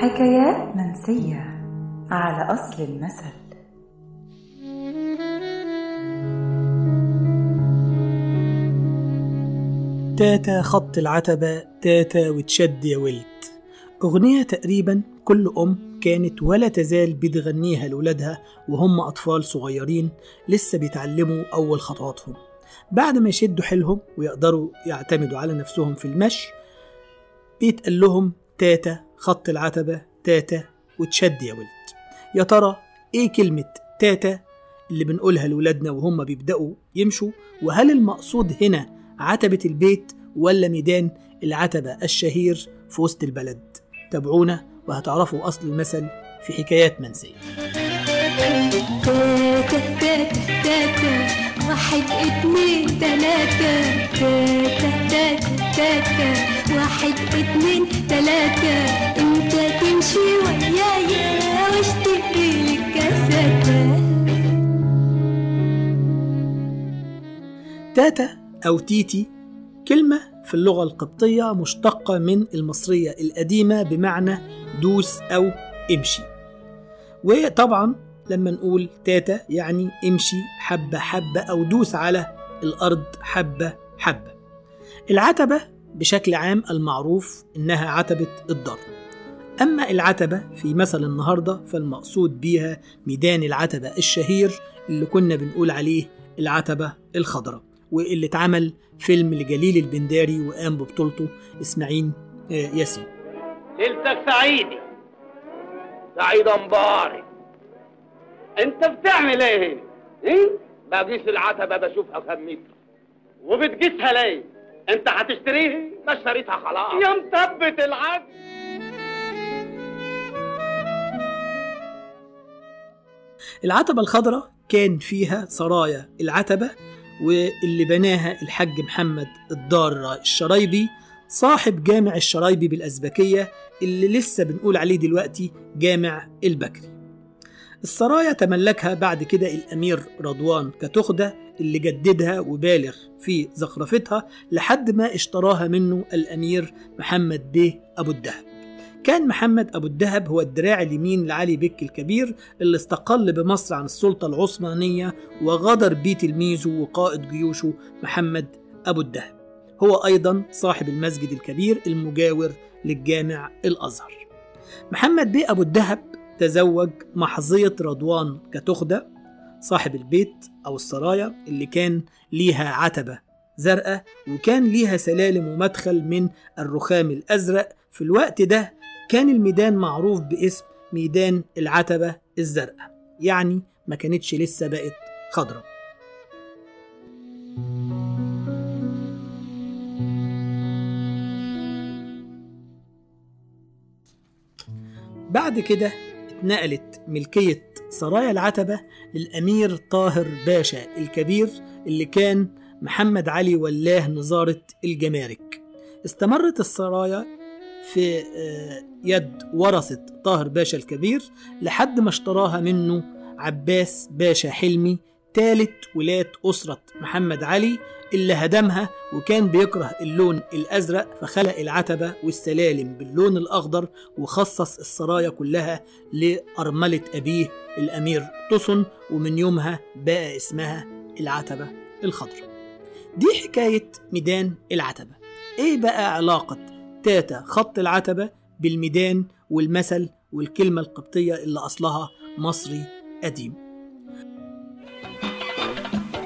حكايات منسية على أصل المثل. تاتا خط العتبة تاتا وتشد يا ولد. أغنية تقريبا كل أم كانت ولا تزال بتغنيها لولادها وهم أطفال صغيرين لسه بيتعلموا أول خطواتهم. بعد ما يشدوا حيلهم ويقدروا يعتمدوا على نفسهم في المشي بيتقال لهم تاتا خط العتبة تاتا وتشد يا ولد يا ترى إيه كلمة تاتا اللي بنقولها لولادنا وهم بيبدأوا يمشوا وهل المقصود هنا عتبة البيت ولا ميدان العتبة الشهير في وسط البلد تابعونا وهتعرفوا أصل المثل في حكايات منسية تاتا تاتا تاتا واحد اتنين تلاتة تاتا تاتا تاتا واحد اتنين تلاتة انت تمشي ويايا واشتري لك كاساتة تاتا أو تيتي كلمة في اللغة القبطية مشتقة من المصرية القديمة بمعنى دوس أو امشي. وطبعا لما نقول تاتا يعني امشي حبة حبة أو دوس على الأرض حبة حبة. العتبة بشكل عام المعروف إنها عتبة الدار أما العتبة في مثل النهاردة فالمقصود بيها ميدان العتبة الشهير اللي كنا بنقول عليه العتبة الخضراء واللي اتعمل فيلم لجليل البنداري وقام ببطولته إسماعيل آه، ياسين ليلتك سعيدة سعيدة مبارك أنت بتعمل إيه هنا؟ إيه؟ بقيس العتبة بشوفها كم متر وبتقيسها ليه؟ أنت هتشتريها؟ ما اشتريتها خلاص يا مثبت العتبة العتبة الخضراء كان فيها سرايا العتبة واللي بناها الحاج محمد الدار الشرايبي صاحب جامع الشرايبي بالأزبكية اللي لسه بنقول عليه دلوقتي جامع البكري. السرايا تملكها بعد كده الأمير رضوان كتخدة اللي جددها وبالغ في زخرفتها لحد ما اشتراها منه الأمير محمد بيه أبو الدهب. كان محمد أبو الدهب هو الدراع اليمين لعلي بك الكبير اللي استقل بمصر عن السلطة العثمانية وغدر بيه تلميذه وقائد جيوشه محمد أبو الدهب. هو أيضا صاحب المسجد الكبير المجاور للجامع الأزهر. محمد بيه أبو الدهب تزوج محظية رضوان كتخدة صاحب البيت أو السرايا اللي كان ليها عتبة زرقاء وكان ليها سلالم ومدخل من الرخام الأزرق. في الوقت ده كان الميدان معروف باسم ميدان العتبة الزرقاء يعني ما كانتش لسه بقت خضراء. بعد كده اتنقلت ملكية سرايا العتبة للأمير طاهر باشا الكبير اللي كان محمد علي ولاه نظارة الجمارك. استمرت السرايا في آه، يد ورثة طاهر باشا الكبير لحد ما اشتراها منه عباس باشا حلمي ثالث ولاة أسرة محمد علي اللي هدمها وكان بيكره اللون الأزرق فخلق العتبة والسلالم باللون الأخضر وخصص السرايا كلها لأرملة أبيه الأمير طسن ومن يومها بقى اسمها العتبة الخضراء دي حكاية ميدان العتبة. إيه بقى علاقة تاتا خط العتبة بالميدان والمثل والكلمة القبطية اللي أصلها مصري قديم.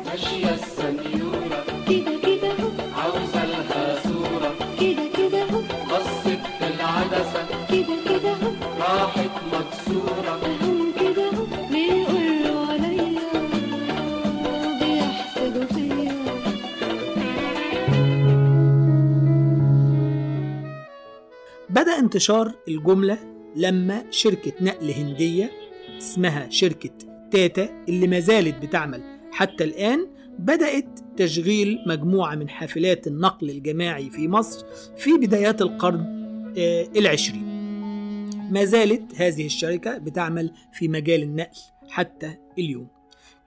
ماشية السنيورة بدأ انتشار الجملة لما شركة نقل هندية اسمها شركة تاتا اللي ما زالت بتعمل حتى الآن بدأت تشغيل مجموعة من حافلات النقل الجماعي في مصر في بدايات القرن آه، العشرين. ما زالت هذه الشركة بتعمل في مجال النقل حتى اليوم.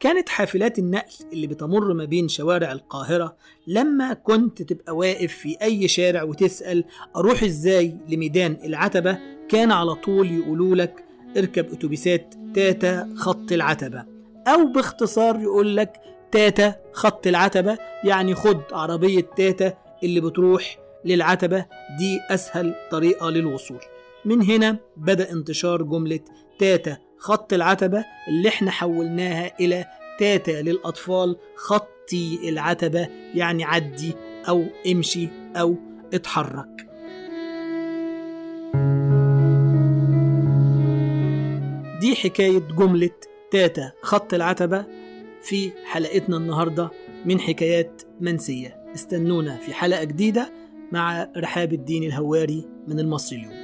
كانت حافلات النقل اللي بتمر ما بين شوارع القاهرة لما كنت تبقى واقف في أي شارع وتسأل أروح إزاي لميدان العتبة كان على طول يقولوا لك اركب أتوبيسات تاتا خط العتبة. أو باختصار يقول لك تاتا خط العتبة يعني خد عربية تاتا اللي بتروح للعتبة دي أسهل طريقة للوصول. من هنا بدأ انتشار جملة تاتا خط العتبة اللي إحنا حولناها إلى تاتا للأطفال خطي العتبة يعني عدي أو امشي أو اتحرك. دي حكاية جملة تاتا خط العتبة في حلقتنا النهاردة من حكايات منسية. استنونا في حلقة جديدة مع رحاب الدين الهواري من المصري اليوم.